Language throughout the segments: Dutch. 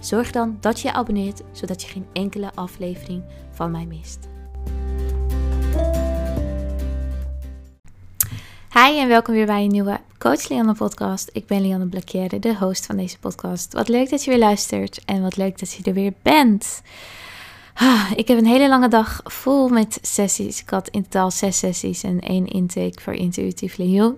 zorg dan dat je je abonneert zodat je geen enkele aflevering van mij mist. Hi en welkom weer bij een nieuwe Coach Lianne podcast. Ik ben Lianne Blakere, de host van deze podcast. Wat leuk dat je weer luistert en wat leuk dat je er weer bent. Ah, ik heb een hele lange dag vol met sessies. Ik had in totaal zes sessies en één intake voor Intuitive Heal.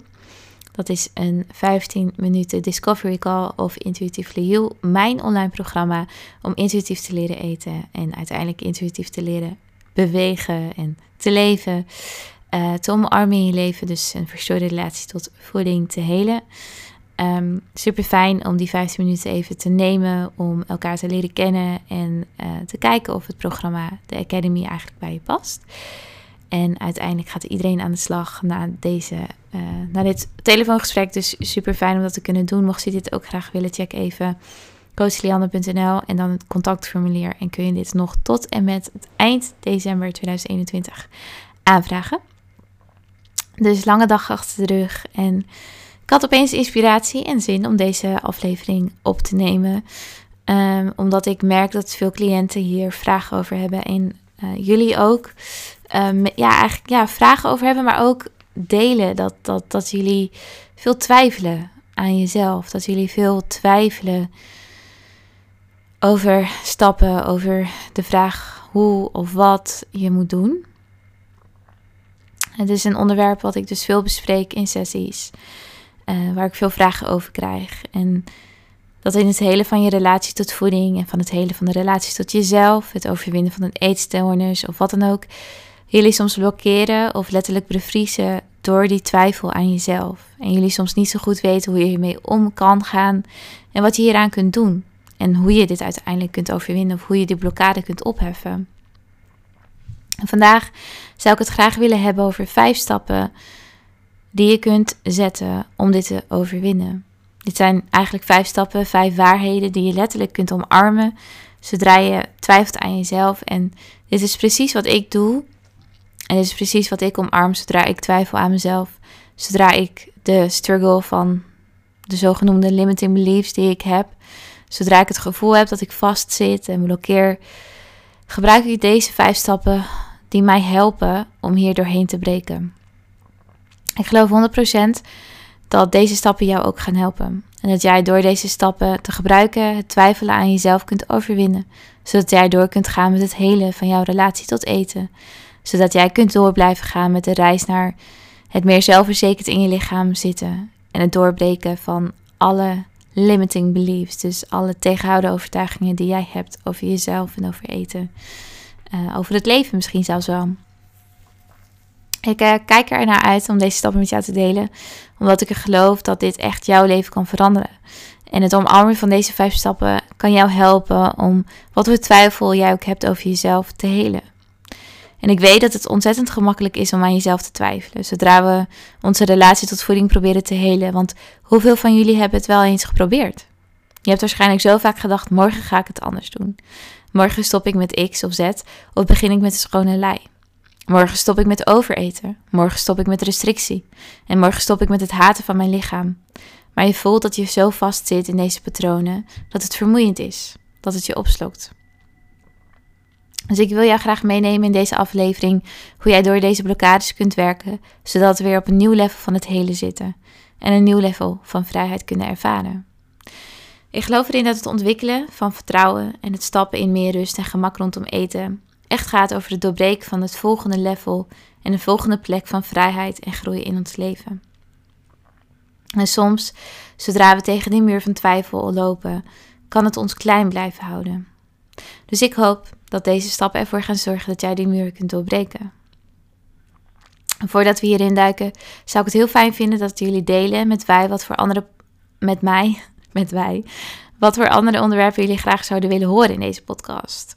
Dat is een 15 minuten Discovery Call of Intuitive Heal, mijn online programma om intuïtief te leren eten en uiteindelijk intuïtief te leren bewegen en te leven. Uh, te omarmen in je leven, dus een verstoorde relatie tot voeding te helen. Um, super fijn om die 15 minuten even te nemen om elkaar te leren kennen en uh, te kijken of het programma, de Academy, eigenlijk bij je past. En uiteindelijk gaat iedereen aan de slag na, deze, uh, na dit telefoongesprek. Dus super fijn om dat te kunnen doen. Mocht je dit ook graag willen, check even coachlianne.nl en dan het contactformulier. En kun je dit nog tot en met het eind december 2021 aanvragen. Dus lange dag achter de rug. En ik had opeens inspiratie en zin om deze aflevering op te nemen. Um, omdat ik merk dat veel cliënten hier vragen over hebben. En uh, jullie ook. Um, ja, eigenlijk ja, vragen over hebben, maar ook delen. Dat, dat, dat jullie veel twijfelen aan jezelf. Dat jullie veel twijfelen over stappen, over de vraag hoe of wat je moet doen. Het is een onderwerp wat ik dus veel bespreek in sessies, uh, waar ik veel vragen over krijg. En dat in het hele van je relatie tot voeding en van het hele van de relatie tot jezelf, het overwinnen van een eetstoornis of wat dan ook, jullie soms blokkeren of letterlijk bevriezen door die twijfel aan jezelf. En jullie soms niet zo goed weten hoe je hiermee om kan gaan en wat je hieraan kunt doen. En hoe je dit uiteindelijk kunt overwinnen of hoe je die blokkade kunt opheffen. En vandaag zou ik het graag willen hebben over vijf stappen die je kunt zetten om dit te overwinnen. Dit zijn eigenlijk vijf stappen, vijf waarheden die je letterlijk kunt omarmen zodra je twijfelt aan jezelf. En dit is precies wat ik doe. En dit is precies wat ik omarm zodra ik twijfel aan mezelf. Zodra ik de struggle van de zogenoemde limiting beliefs die ik heb. Zodra ik het gevoel heb dat ik vastzit en blokkeer, gebruik ik deze vijf stappen die mij helpen om hier doorheen te breken. Ik geloof 100% dat deze stappen jou ook gaan helpen. En dat jij door deze stappen te gebruiken het twijfelen aan jezelf kunt overwinnen. Zodat jij door kunt gaan met het hele van jouw relatie tot eten. Zodat jij kunt door blijven gaan met de reis naar het meer zelfverzekerd in je lichaam zitten. En het doorbreken van alle limiting beliefs. Dus alle tegenhouden overtuigingen die jij hebt over jezelf en over eten. Uh, over het leven misschien zelfs wel. Ik uh, kijk er naar uit om deze stappen met jou te delen, omdat ik er geloof dat dit echt jouw leven kan veranderen. En het omarmen van deze vijf stappen kan jou helpen om wat voor twijfel jij ook hebt over jezelf te helen. En ik weet dat het ontzettend gemakkelijk is om aan jezelf te twijfelen, zodra we onze relatie tot voeding proberen te helen. Want hoeveel van jullie hebben het wel eens geprobeerd? Je hebt waarschijnlijk zo vaak gedacht: morgen ga ik het anders doen. Morgen stop ik met X of Z of begin ik met een schone lei. Morgen stop ik met overeten. Morgen stop ik met restrictie. En morgen stop ik met het haten van mijn lichaam. Maar je voelt dat je zo vast zit in deze patronen dat het vermoeiend is, dat het je opslokt. Dus ik wil jou graag meenemen in deze aflevering hoe jij door deze blokkades kunt werken, zodat we weer op een nieuw level van het hele zitten en een nieuw level van vrijheid kunnen ervaren. Ik geloof erin dat het ontwikkelen van vertrouwen en het stappen in meer rust en gemak rondom eten echt gaat over het doorbreken van het volgende level en de volgende plek van vrijheid en groei in ons leven. En soms, zodra we tegen die muur van twijfel lopen, kan het ons klein blijven houden. Dus ik hoop dat deze stappen ervoor gaan zorgen dat jij die muur kunt doorbreken. voordat we hierin duiken, zou ik het heel fijn vinden dat jullie delen met wij wat voor andere met mij met wij wat voor andere onderwerpen jullie graag zouden willen horen in deze podcast.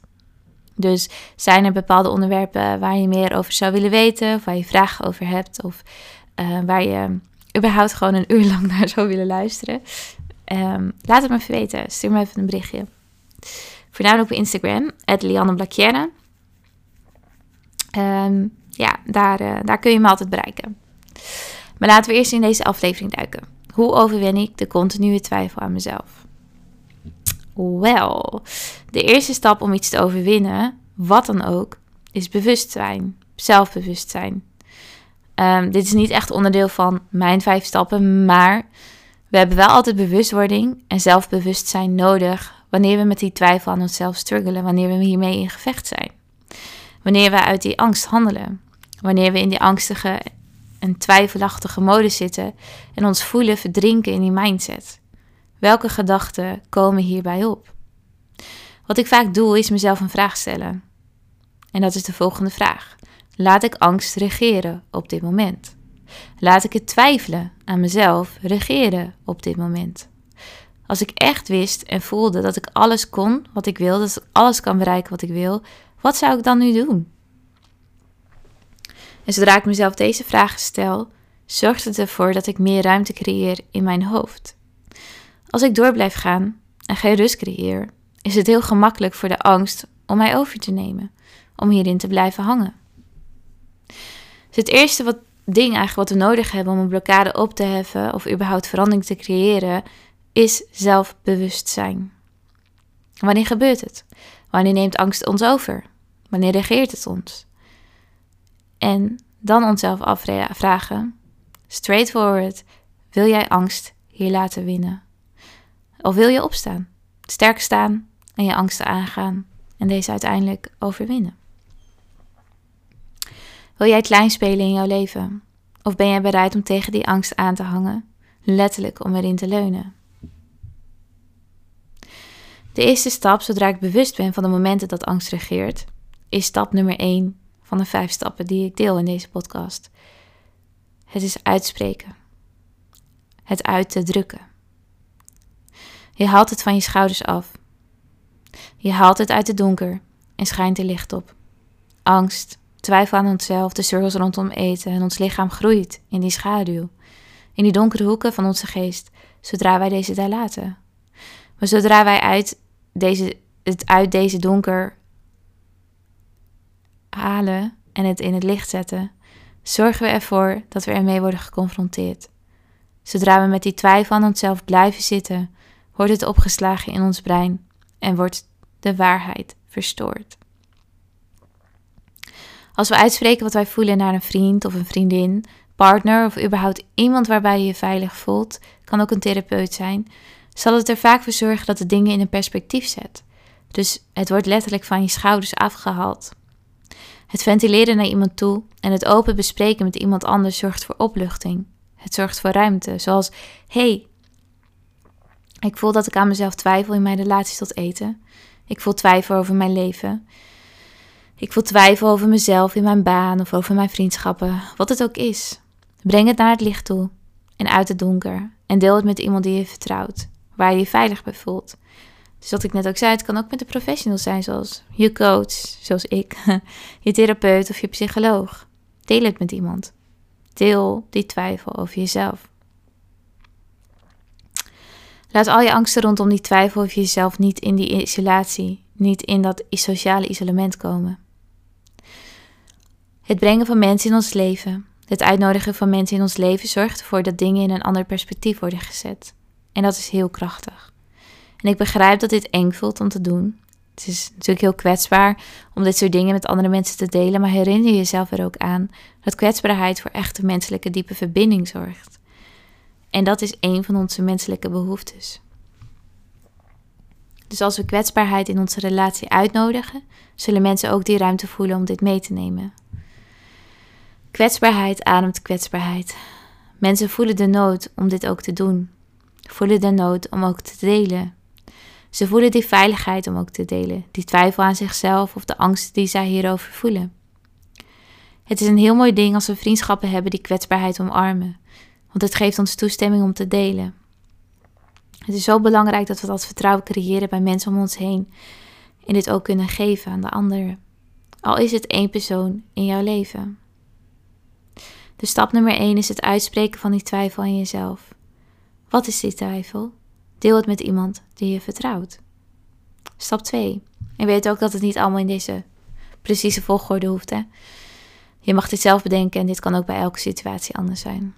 Dus zijn er bepaalde onderwerpen waar je meer over zou willen weten, of waar je vragen over hebt, of uh, waar je überhaupt gewoon een uur lang naar zou willen luisteren? Um, laat het me even weten. Stuur me even een berichtje. Voornamelijk op Instagram, Lianne Blakjenne. Um, ja, daar, uh, daar kun je me altijd bereiken. Maar laten we eerst in deze aflevering duiken. Hoe overwin ik de continue twijfel aan mezelf? Wel, de eerste stap om iets te overwinnen, wat dan ook, is bewustzijn, zelfbewustzijn. Um, dit is niet echt onderdeel van mijn vijf stappen, maar we hebben wel altijd bewustwording en zelfbewustzijn nodig wanneer we met die twijfel aan onszelf struggelen, wanneer we hiermee in gevecht zijn. Wanneer we uit die angst handelen, wanneer we in die angstige en twijfelachtige mode zitten en ons voelen verdrinken in die mindset. Welke gedachten komen hierbij op? Wat ik vaak doe is mezelf een vraag stellen. En dat is de volgende vraag. Laat ik angst regeren op dit moment? Laat ik het twijfelen aan mezelf regeren op dit moment? Als ik echt wist en voelde dat ik alles kon wat ik wil, dat ik alles kan bereiken wat ik wil, wat zou ik dan nu doen? En zodra ik mezelf deze vragen stel, zorgt het ervoor dat ik meer ruimte creëer in mijn hoofd. Als ik door blijf gaan en geen rust creëer, is het heel gemakkelijk voor de angst om mij over te nemen, om hierin te blijven hangen. Dus het eerste wat, ding eigenlijk wat we nodig hebben om een blokkade op te heffen of überhaupt verandering te creëren, is zelfbewustzijn. Wanneer gebeurt het? Wanneer neemt angst ons over? Wanneer reageert het ons? En dan onszelf afvragen, straightforward, wil jij angst hier laten winnen? Of wil je opstaan, sterk staan en je angsten aangaan en deze uiteindelijk overwinnen? Wil jij klein spelen in jouw leven? Of ben jij bereid om tegen die angst aan te hangen, letterlijk om erin te leunen? De eerste stap, zodra ik bewust ben van de momenten dat angst regeert, is stap nummer 1 van de vijf stappen die ik deel in deze podcast. Het is uitspreken. Het uit te drukken. Je haalt het van je schouders af. Je haalt het uit het donker en schijnt er licht op. Angst, twijfel aan onszelf, de cirkels rondom eten en ons lichaam groeit in die schaduw, in die donkere hoeken van onze geest, zodra wij deze daar laten. Maar zodra wij uit deze, het uit deze donker halen en het in het licht zetten, zorgen we ervoor dat we ermee worden geconfronteerd. Zodra we met die twijfel aan onszelf blijven zitten, wordt het opgeslagen in ons brein en wordt de waarheid verstoord. Als we uitspreken wat wij voelen naar een vriend of een vriendin, partner of überhaupt iemand waarbij je je veilig voelt, kan ook een therapeut zijn, zal het er vaak voor zorgen dat de dingen in een perspectief zet. Dus het wordt letterlijk van je schouders afgehaald. Het ventileren naar iemand toe en het open bespreken met iemand anders zorgt voor opluchting. Het zorgt voor ruimte, zoals: hey, ik voel dat ik aan mezelf twijfel in mijn relatie tot eten. Ik voel twijfel over mijn leven. Ik voel twijfel over mezelf in mijn baan of over mijn vriendschappen, wat het ook is. Breng het naar het licht toe en uit het donker en deel het met iemand die je vertrouwt, waar je je veilig bij voelt. Dus wat ik net ook zei, het kan ook met een professional zijn, zoals je coach, zoals ik, je therapeut of je psycholoog. Deel het met iemand. Deel die twijfel over jezelf. Laat al je angsten rondom die twijfel over jezelf niet in die isolatie, niet in dat sociale isolement komen. Het brengen van mensen in ons leven, het uitnodigen van mensen in ons leven zorgt ervoor dat dingen in een ander perspectief worden gezet. En dat is heel krachtig. En ik begrijp dat dit eng voelt om te doen. Het is natuurlijk heel kwetsbaar om dit soort dingen met andere mensen te delen, maar herinner jezelf er ook aan dat kwetsbaarheid voor echte menselijke diepe verbinding zorgt. En dat is een van onze menselijke behoeftes. Dus als we kwetsbaarheid in onze relatie uitnodigen, zullen mensen ook die ruimte voelen om dit mee te nemen. Kwetsbaarheid ademt kwetsbaarheid. Mensen voelen de nood om dit ook te doen. Voelen de nood om ook te delen. Ze voelen die veiligheid om ook te delen, die twijfel aan zichzelf of de angst die zij hierover voelen. Het is een heel mooi ding als we vriendschappen hebben die kwetsbaarheid omarmen, want het geeft ons toestemming om te delen. Het is zo belangrijk dat we dat vertrouwen creëren bij mensen om ons heen en dit ook kunnen geven aan de anderen. Al is het één persoon in jouw leven. Dus stap nummer 1 is het uitspreken van die twijfel aan jezelf. Wat is die twijfel? Deel het met iemand die je vertrouwt. Stap 2. En weet ook dat het niet allemaal in deze precieze volgorde hoeft. Hè? Je mag dit zelf bedenken en dit kan ook bij elke situatie anders zijn.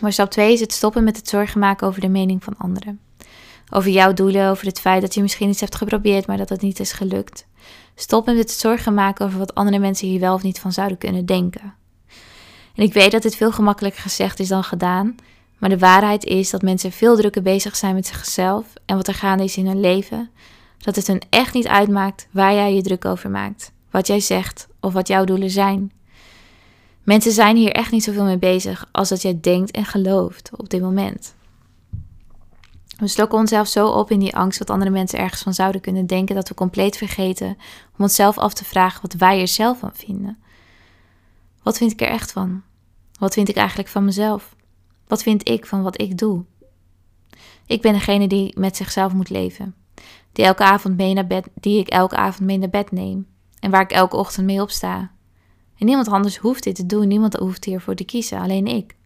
Maar stap 2 is het stoppen met het zorgen maken over de mening van anderen. Over jouw doelen, over het feit dat je misschien iets hebt geprobeerd, maar dat het niet is gelukt. Stop met het zorgen maken over wat andere mensen hier wel of niet van zouden kunnen denken. En ik weet dat dit veel gemakkelijker gezegd is dan gedaan, maar de waarheid is dat mensen veel drukker bezig zijn met zichzelf en wat er gaande is in hun leven, dat het hun echt niet uitmaakt waar jij je druk over maakt, wat jij zegt of wat jouw doelen zijn. Mensen zijn hier echt niet zoveel mee bezig als dat jij denkt en gelooft op dit moment. We slokken onszelf zo op in die angst wat andere mensen ergens van zouden kunnen denken dat we compleet vergeten om onszelf af te vragen wat wij er zelf van vinden. Wat vind ik er echt van? Wat vind ik eigenlijk van mezelf? Wat vind ik van wat ik doe? Ik ben degene die met zichzelf moet leven. Die, elke avond mee naar bed, die ik elke avond mee naar bed neem. En waar ik elke ochtend mee opsta. En niemand anders hoeft dit te doen. Niemand hoeft hiervoor te kiezen. Alleen ik.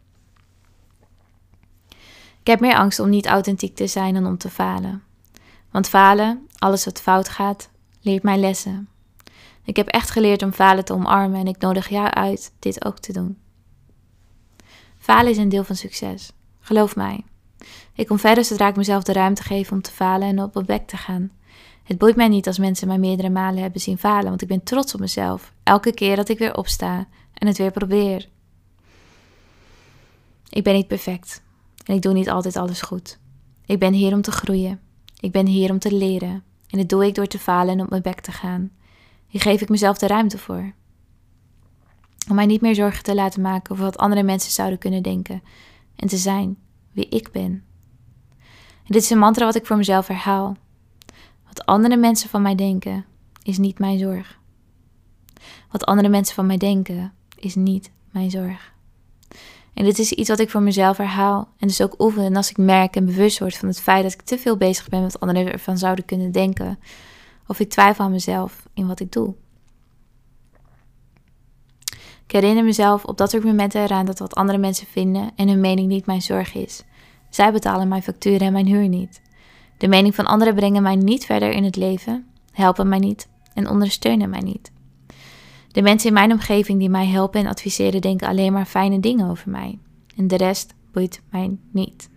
Ik heb meer angst om niet authentiek te zijn dan om te falen. Want falen, alles wat fout gaat, leert mij lessen. Ik heb echt geleerd om falen te omarmen en ik nodig jou uit dit ook te doen. Falen is een deel van succes. Geloof mij. Ik kom verder zodra ik mezelf de ruimte geef om te falen en op mijn bek te gaan. Het boeit mij niet als mensen mij meerdere malen hebben zien falen, want ik ben trots op mezelf. Elke keer dat ik weer opsta en het weer probeer. Ik ben niet perfect en ik doe niet altijd alles goed. Ik ben hier om te groeien. Ik ben hier om te leren. En dat doe ik door te falen en op mijn bek te gaan. Hier geef ik mezelf de ruimte voor. Om mij niet meer zorgen te laten maken over wat andere mensen zouden kunnen denken en te zijn wie ik ben. En dit is een mantra wat ik voor mezelf herhaal. Wat andere mensen van mij denken is niet mijn zorg. Wat andere mensen van mij denken is niet mijn zorg. En dit is iets wat ik voor mezelf herhaal en dus ook oefen. En als ik merk en bewust word van het feit dat ik te veel bezig ben met wat anderen ervan zouden kunnen denken, of ik twijfel aan mezelf in wat ik doe. Ik herinner mezelf op dat soort momenten eraan dat wat andere mensen vinden en hun mening niet mijn zorg is. Zij betalen mijn facturen en mijn huur niet. De mening van anderen brengen mij niet verder in het leven, helpen mij niet en ondersteunen mij niet. De mensen in mijn omgeving die mij helpen en adviseren denken alleen maar fijne dingen over mij. En de rest boeit mij niet.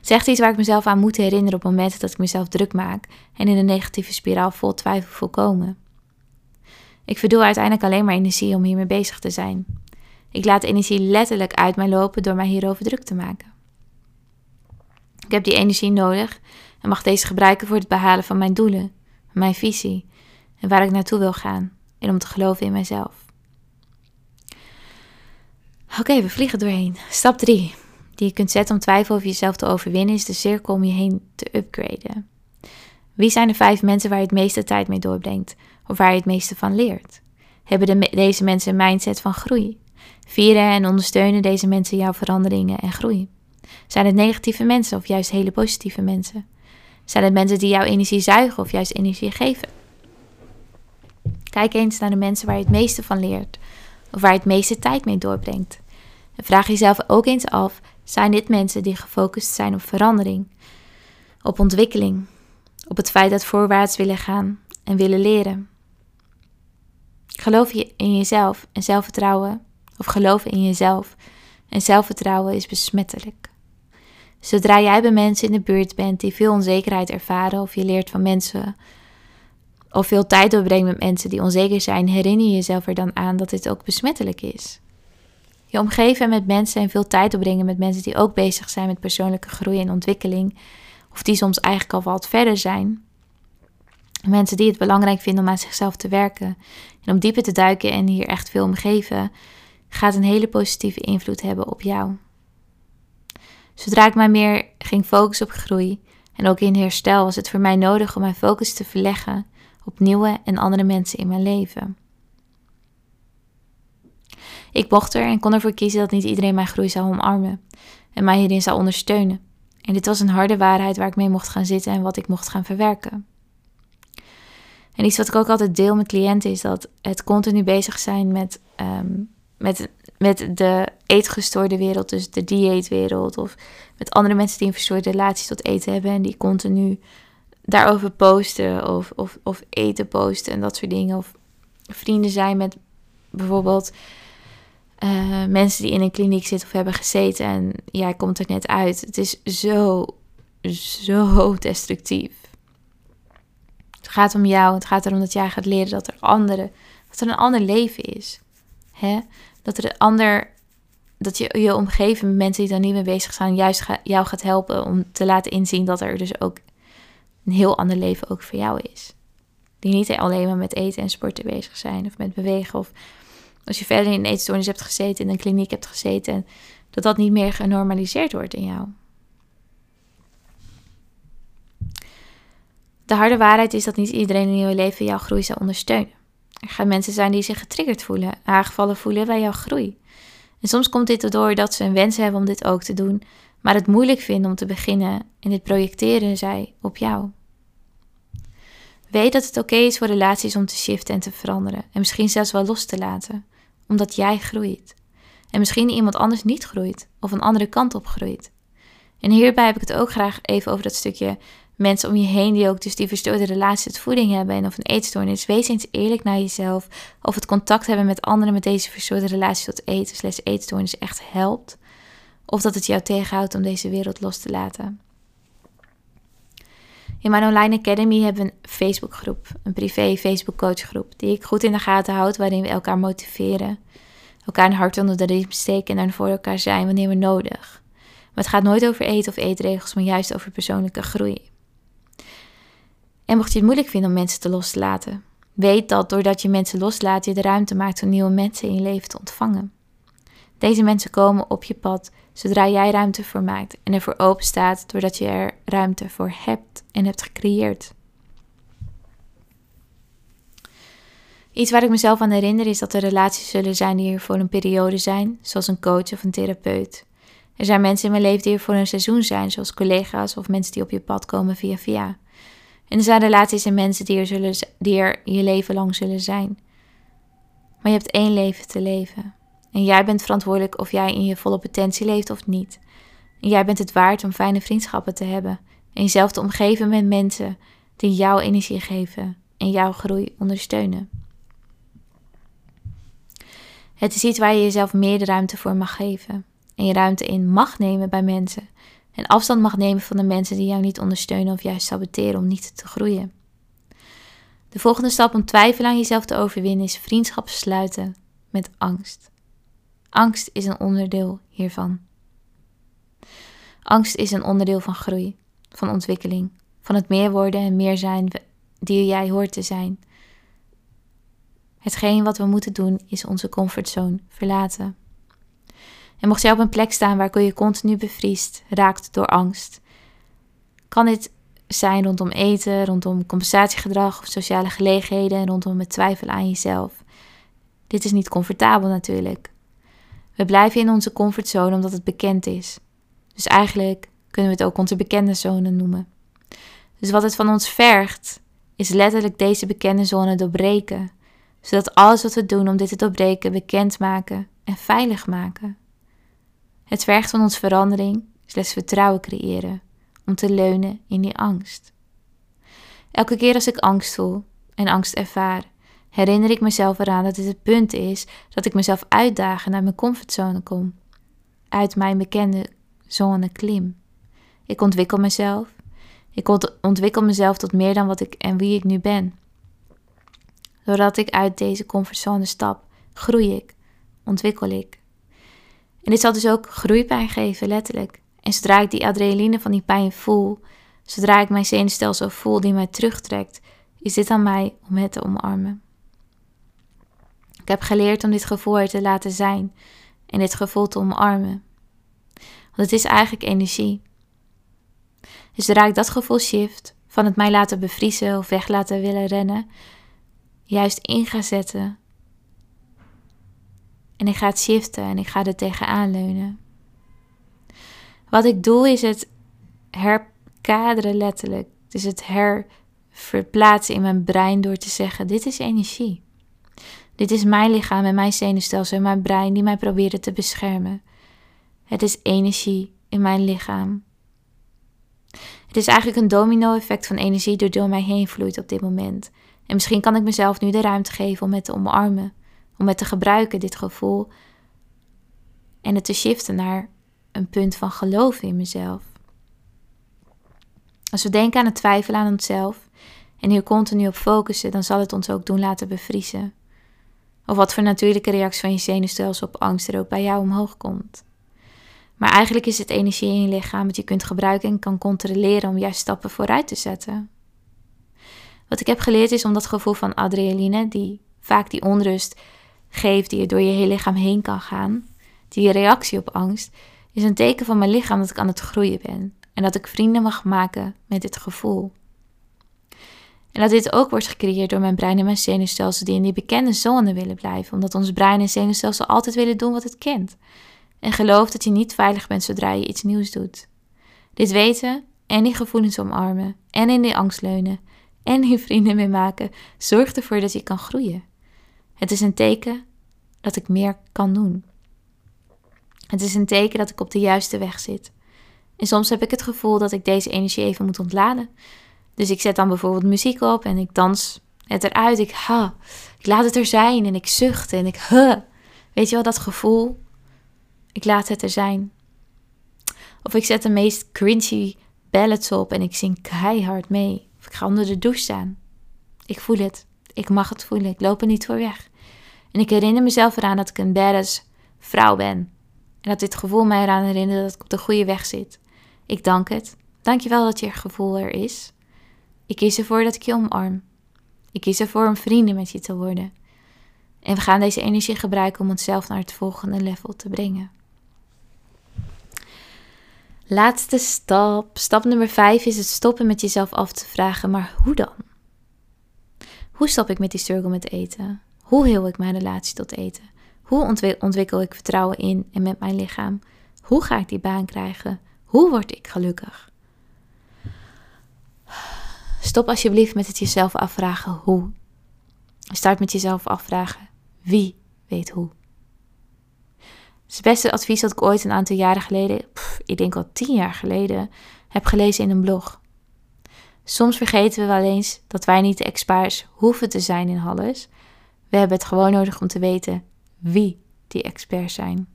Zegt iets waar ik mezelf aan moet herinneren op momenten dat ik mezelf druk maak en in een negatieve spiraal vol twijfel voorkomen. Ik verdoe uiteindelijk alleen maar energie om hiermee bezig te zijn. Ik laat energie letterlijk uit mij lopen door mij hierover druk te maken. Ik heb die energie nodig en mag deze gebruiken voor het behalen van mijn doelen, mijn visie en waar ik naartoe wil gaan en om te geloven in mijzelf. Oké, we vliegen doorheen. Stap 3, die je kunt zetten om twijfel over jezelf te overwinnen, is de cirkel om je heen te upgraden. Wie zijn de vijf mensen waar je het meeste tijd mee doorbrengt of waar je het meeste van leert? Hebben deze mensen een mindset van groei? Vieren en ondersteunen deze mensen jouw veranderingen en groei? Zijn het negatieve mensen of juist hele positieve mensen? Zijn het mensen die jouw energie zuigen of juist energie geven? Kijk eens naar de mensen waar je het meeste van leert of waar je het meeste tijd mee doorbrengt. En vraag jezelf ook eens af: zijn dit mensen die gefocust zijn op verandering, op ontwikkeling, op het feit dat voorwaarts willen gaan en willen leren? Geloof je in jezelf en zelfvertrouwen, of geloven in jezelf en zelfvertrouwen is besmettelijk. Zodra jij bij mensen in de buurt bent die veel onzekerheid ervaren of je leert van mensen of veel tijd doorbrengt met mensen die onzeker zijn, herinner je jezelf er dan aan dat dit ook besmettelijk is. Je omgeven met mensen en veel tijd doorbrengen met mensen die ook bezig zijn met persoonlijke groei en ontwikkeling, of die soms eigenlijk al wat verder zijn. Mensen die het belangrijk vinden om aan zichzelf te werken en om dieper te duiken en hier echt veel omgeven, gaat een hele positieve invloed hebben op jou. Zodra ik mij meer ging focussen op groei en ook in herstel, was het voor mij nodig om mijn focus te verleggen op nieuwe en andere mensen in mijn leven. Ik mocht er en kon ervoor kiezen dat niet iedereen mijn groei zou omarmen en mij hierin zou ondersteunen. En dit was een harde waarheid waar ik mee mocht gaan zitten en wat ik mocht gaan verwerken. En iets wat ik ook altijd deel met cliënten is dat het continu bezig zijn met, ehm, met, met de eetgestoorde wereld, dus de dieetwereld, of met andere mensen die een verstoorde relatie tot eten hebben en die continu daarover posten of, of, of eten posten en dat soort dingen. Of vrienden zijn met bijvoorbeeld uh, mensen die in een kliniek zitten of hebben gezeten en jij komt er net uit. Het is zo, zo destructief. Gaat om jou. Het gaat erom dat jij gaat leren dat er, andere, dat er een ander leven is. Hè? Dat er een ander. Dat je je omgeven met mensen die daar niet mee bezig zijn, juist jou gaat helpen om te laten inzien dat er dus ook een heel ander leven ook voor jou is. Die niet alleen maar met eten en sporten bezig zijn of met bewegen of als je verder in een eetstoornis hebt gezeten, in een kliniek hebt gezeten, en dat dat niet meer genormaliseerd wordt in jou. De harde waarheid is dat niet iedereen in je leven jouw groei zal ondersteunen. Er gaan mensen zijn die zich getriggerd voelen, aangevallen voelen bij jouw groei. En soms komt dit erdoor dat ze een wens hebben om dit ook te doen, maar het moeilijk vinden om te beginnen en dit projecteren zij op jou. Weet dat het oké is voor relaties om te shiften en te veranderen en misschien zelfs wel los te laten omdat jij groeit. En misschien iemand anders niet groeit of een andere kant op groeit. En hierbij heb ik het ook graag even over dat stukje mensen om je heen die ook dus die verstoorde relatie tot voeding hebben en of een eetstoornis. Wees eens eerlijk naar jezelf of het contact hebben met anderen met deze verstoorde relatie tot eten slash eetstoornis echt helpt. Of dat het jou tegenhoudt om deze wereld los te laten. In mijn online academy hebben we een Facebookgroep, een privé Facebook coachgroep, die ik goed in de gaten houd, waarin we elkaar motiveren, elkaar een hart onder de riem steken en er voor elkaar zijn wanneer we nodig. Maar het gaat nooit over eten of eetregels, maar juist over persoonlijke groei. En mocht je het moeilijk vinden om mensen te los te laten, weet dat doordat je mensen loslaat, je de ruimte maakt om nieuwe mensen in je leven te ontvangen. Deze mensen komen op je pad zodra jij ruimte voor maakt en ervoor open staat doordat je er ruimte voor hebt en hebt gecreëerd. Iets waar ik mezelf aan herinner is dat er relaties zullen zijn die hier voor een periode zijn, zoals een coach of een therapeut. Er zijn mensen in mijn leven die er voor een seizoen zijn, zoals collega's of mensen die op je pad komen via via. En er zijn relaties en mensen die er, zullen, die er je leven lang zullen zijn. Maar je hebt één leven te leven. En jij bent verantwoordelijk of jij in je volle potentie leeft of niet. En jij bent het waard om fijne vriendschappen te hebben. En jezelf te omgeven met mensen die jouw energie geven en jouw groei ondersteunen. Het is iets waar je jezelf meer de ruimte voor mag geven. En je ruimte in mag nemen bij mensen. En afstand mag nemen van de mensen die jou niet ondersteunen of juist saboteren om niet te groeien. De volgende stap om twijfel aan jezelf te overwinnen is vriendschap sluiten met angst. Angst is een onderdeel hiervan. Angst is een onderdeel van groei, van ontwikkeling, van het meer worden en meer zijn die jij hoort te zijn. Hetgeen wat we moeten doen is onze comfortzone verlaten. En mocht jij op een plek staan waar je continu bevriest, raakt door angst, kan dit zijn rondom eten, rondom compensatiegedrag of sociale gelegenheden en rondom het twijfelen aan jezelf. Dit is niet comfortabel natuurlijk. We blijven in onze comfortzone omdat het bekend is. Dus eigenlijk kunnen we het ook onze bekende zone noemen. Dus wat het van ons vergt, is letterlijk deze bekende zone doorbreken, zodat alles wat we doen om dit te doorbreken bekend maken en veilig maken. Het vergt van ons verandering, slechts vertrouwen creëren, om te leunen in die angst. Elke keer als ik angst voel en angst ervaar, herinner ik mezelf eraan dat dit het punt is dat ik mezelf uitdagen en naar mijn comfortzone kom. Uit mijn bekende zone klim. Ik ontwikkel mezelf. Ik ontwikkel mezelf tot meer dan wat ik en wie ik nu ben. Doordat ik uit deze comfortzone stap, groei ik, ontwikkel ik. En dit zal dus ook groeipijn geven, letterlijk. En zodra ik die adrenaline van die pijn voel, zodra ik mijn zenuwstelsel voel die mij terugtrekt, is dit aan mij om het te omarmen. Ik heb geleerd om dit gevoel te laten zijn en dit gevoel te omarmen. Want het is eigenlijk energie. Dus zodra ik dat gevoel shift, van het mij laten bevriezen of weg laten willen rennen, juist in ga zetten. En ik ga het shiften en ik ga er tegenaan leunen. Wat ik doe is het herkaderen letterlijk. Dus het herverplaatsen in mijn brein door te zeggen: dit is energie. Dit is mijn lichaam en mijn zenuwstelsel en mijn brein die mij proberen te beschermen. Het is energie in mijn lichaam. Het is eigenlijk een domino-effect van energie die door mij heen vloeit op dit moment. En misschien kan ik mezelf nu de ruimte geven om het te omarmen, om het te gebruiken, dit gevoel, en het te shiften naar een punt van geloven in mezelf. Als we denken aan het twijfelen aan onszelf en hier continu op focussen, dan zal het ons ook doen laten bevriezen. Of wat voor natuurlijke reactie van je zenuwstelsel op angst er ook bij jou omhoog komt. Maar eigenlijk is het energie in je lichaam dat je kunt gebruiken en kan controleren om juist stappen vooruit te zetten. Wat ik heb geleerd is om dat gevoel van adrenaline, die vaak die onrust geeft, die je door je hele lichaam heen kan gaan, die reactie op angst, is een teken van mijn lichaam dat ik aan het groeien ben en dat ik vrienden mag maken met dit gevoel. En dat dit ook wordt gecreëerd door mijn brein en mijn zenuwstelsel die in die bekende zone willen blijven, omdat ons brein en zenuwstelsel altijd willen doen wat het kent. En gelooft dat je niet veilig bent zodra je iets nieuws doet. Dit weten en die gevoelens omarmen en in die angst leunen en hier vrienden mee maken zorgt ervoor dat je kan groeien. Het is een teken dat ik meer kan doen. Het is een teken dat ik op de juiste weg zit. En soms heb ik het gevoel dat ik deze energie even moet ontladen. Dus ik zet dan bijvoorbeeld muziek op en ik dans het eruit. Ik, ha, ik laat het er zijn en ik zucht en ik, huh. Weet je wel, dat gevoel? Ik laat het er zijn. Of ik zet de meest cringy ballads op en ik zing keihard mee. Of ik ga onder de douche staan. Ik voel het. Ik mag het voelen. Ik loop er niet voor weg. En ik herinner mezelf eraan dat ik een badass vrouw ben. En dat dit gevoel mij eraan herinnert dat ik op de goede weg zit. Ik dank het. Dank je wel dat je gevoel er is. Ik kies ervoor dat ik je omarm. Ik kies ervoor om vrienden met je te worden. En we gaan deze energie gebruiken om onszelf naar het volgende level te brengen. Laatste stap. Stap nummer 5 is het stoppen met jezelf af te vragen, maar hoe dan? Hoe stop ik met die struggle met eten? Hoe heel ik mijn relatie tot eten? Hoe ontwikkel ik vertrouwen in en met mijn lichaam? Hoe ga ik die baan krijgen? Hoe word ik gelukkig? Stop alsjeblieft met het jezelf afvragen hoe. Start met jezelf afvragen wie weet hoe. Het, het beste advies dat ik ooit een aantal jaren geleden, ik denk al tien jaar geleden, heb gelezen in een blog. Soms vergeten we wel eens dat wij niet de experts hoeven te zijn in alles. We hebben het gewoon nodig om te weten wie die experts zijn.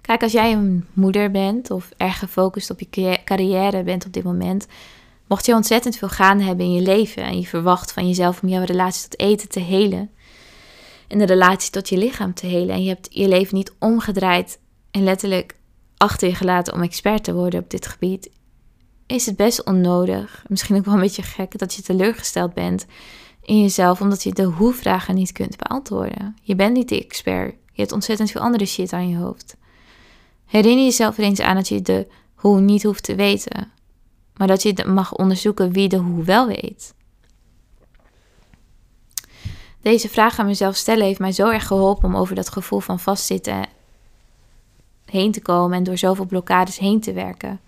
Kijk, als jij een moeder bent of erg gefocust op je carrière bent op dit moment, mocht je ontzettend veel gaande hebben in je leven en je verwacht van jezelf om jouw relatie tot eten te helen en de relatie tot je lichaam te helen en je hebt je leven niet omgedraaid en letterlijk achter je gelaten om expert te worden op dit gebied, is het best onnodig, misschien ook wel een beetje gek, dat je teleurgesteld bent in jezelf omdat je de hoe-vragen niet kunt beantwoorden. Je bent niet de expert. Je hebt ontzettend veel andere shit aan je hoofd. Herinner jezelf er eens aan dat je de hoe niet hoeft te weten, maar dat je mag onderzoeken wie de hoe wel weet. Deze vraag aan mezelf stellen heeft mij zo erg geholpen om over dat gevoel van vastzitten heen te komen en door zoveel blokkades heen te werken.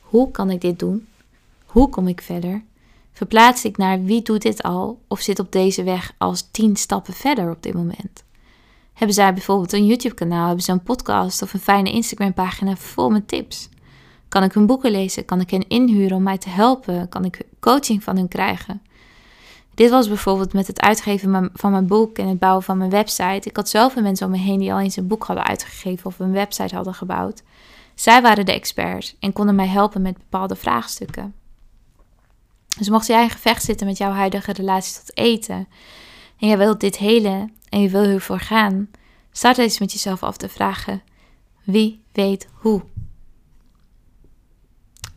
Hoe kan ik dit doen? Hoe kom ik verder? Verplaats ik naar wie doet dit al of zit op deze weg als tien stappen verder op dit moment? Hebben zij bijvoorbeeld een YouTube-kanaal, hebben ze een podcast of een fijne Instagram-pagina vol met tips? Kan ik hun boeken lezen? Kan ik hen inhuren om mij te helpen? Kan ik coaching van hen krijgen? Dit was bijvoorbeeld met het uitgeven van mijn boek en het bouwen van mijn website. Ik had zoveel mensen om me heen die al eens een boek hadden uitgegeven of een website hadden gebouwd. Zij waren de experts en konden mij helpen met bepaalde vraagstukken. Dus mocht jij in gevecht zitten met jouw huidige relatie tot eten en je wilt dit helen en je wil hiervoor gaan, start eens met jezelf af te vragen: wie weet hoe?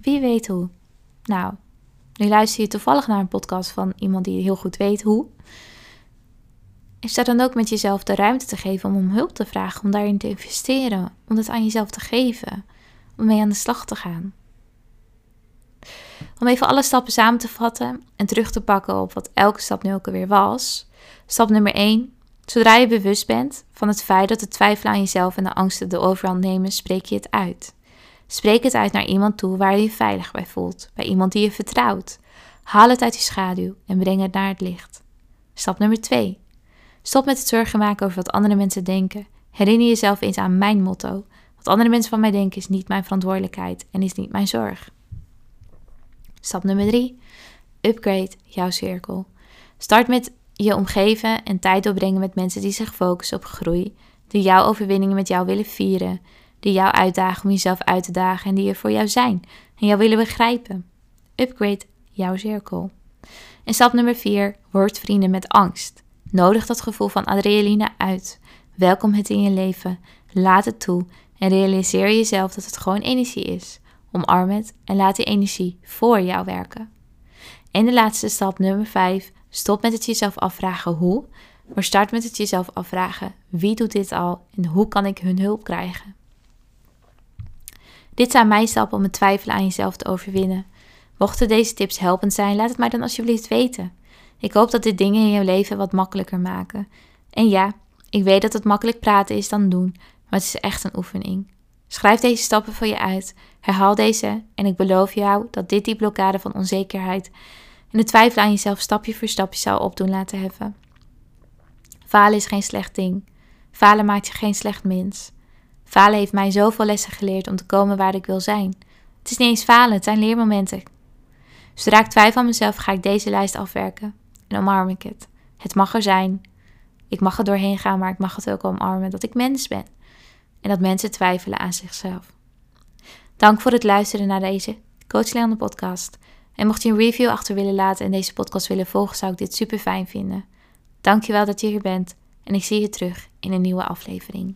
Wie weet hoe? Nou, nu luister je toevallig naar een podcast van iemand die heel goed weet hoe. En sta dan ook met jezelf de ruimte te geven om om hulp te vragen, om daarin te investeren, om het aan jezelf te geven, om mee aan de slag te gaan. Om even alle stappen samen te vatten en terug te pakken op wat elke stap nu ook alweer was. Stap nummer 1. Zodra je bewust bent van het feit dat de twijfel aan jezelf en de angsten de overhand nemen, spreek je het uit. Spreek het uit naar iemand toe waar je je veilig bij voelt, bij iemand die je vertrouwt. Haal het uit je schaduw en breng het naar het licht. Stap nummer 2. Stop met het zorgen maken over wat andere mensen denken. Herinner jezelf eens aan mijn motto. Wat andere mensen van mij denken is niet mijn verantwoordelijkheid en is niet mijn zorg. Stap nummer 3. Upgrade jouw cirkel. Start met je omgeven en tijd doorbrengen met mensen die zich focussen op groei, die jouw overwinningen met jou willen vieren, die jou uitdagen om jezelf uit te dagen en die er voor jou zijn en jou willen begrijpen. Upgrade jouw cirkel. En stap nummer 4, word vrienden met angst. Nodig dat gevoel van adrenaline uit. Welkom het in je leven. Laat het toe en realiseer jezelf dat het gewoon energie is. Omarm het en laat die energie voor jou werken. En de laatste stap, nummer 5. Stop met het jezelf afvragen hoe, maar start met het jezelf afvragen wie doet dit al en hoe kan ik hun hulp krijgen. Dit zijn mijn stappen om het twijfelen aan jezelf te overwinnen. Mochten deze tips helpend zijn, laat het mij dan alsjeblieft weten. Ik hoop dat dit dingen in je leven wat makkelijker maken. En ja, ik weet dat het makkelijk praten is dan doen, maar het is echt een oefening. Schrijf deze stappen voor je uit, herhaal deze en ik beloof jou dat dit die blokkade van onzekerheid en de twijfel aan jezelf stapje voor stapje zal opdoen laten heffen. Falen is geen slecht ding. Falen maakt je geen slecht mens. Falen heeft mij zoveel lessen geleerd om te komen waar ik wil zijn. Het is niet eens falen, het zijn leermomenten. Zodra ik twijfel aan mezelf, ga ik deze lijst afwerken en omarm ik het. Het mag er zijn. Ik mag er doorheen gaan, maar ik mag het ook omarmen dat ik mens ben. En dat mensen twijfelen aan zichzelf. Dank voor het luisteren naar deze Coach Leon podcast. En mocht je een review achter willen laten en deze podcast willen volgen, zou ik dit super fijn vinden. Dankjewel dat je hier bent en ik zie je terug in een nieuwe aflevering.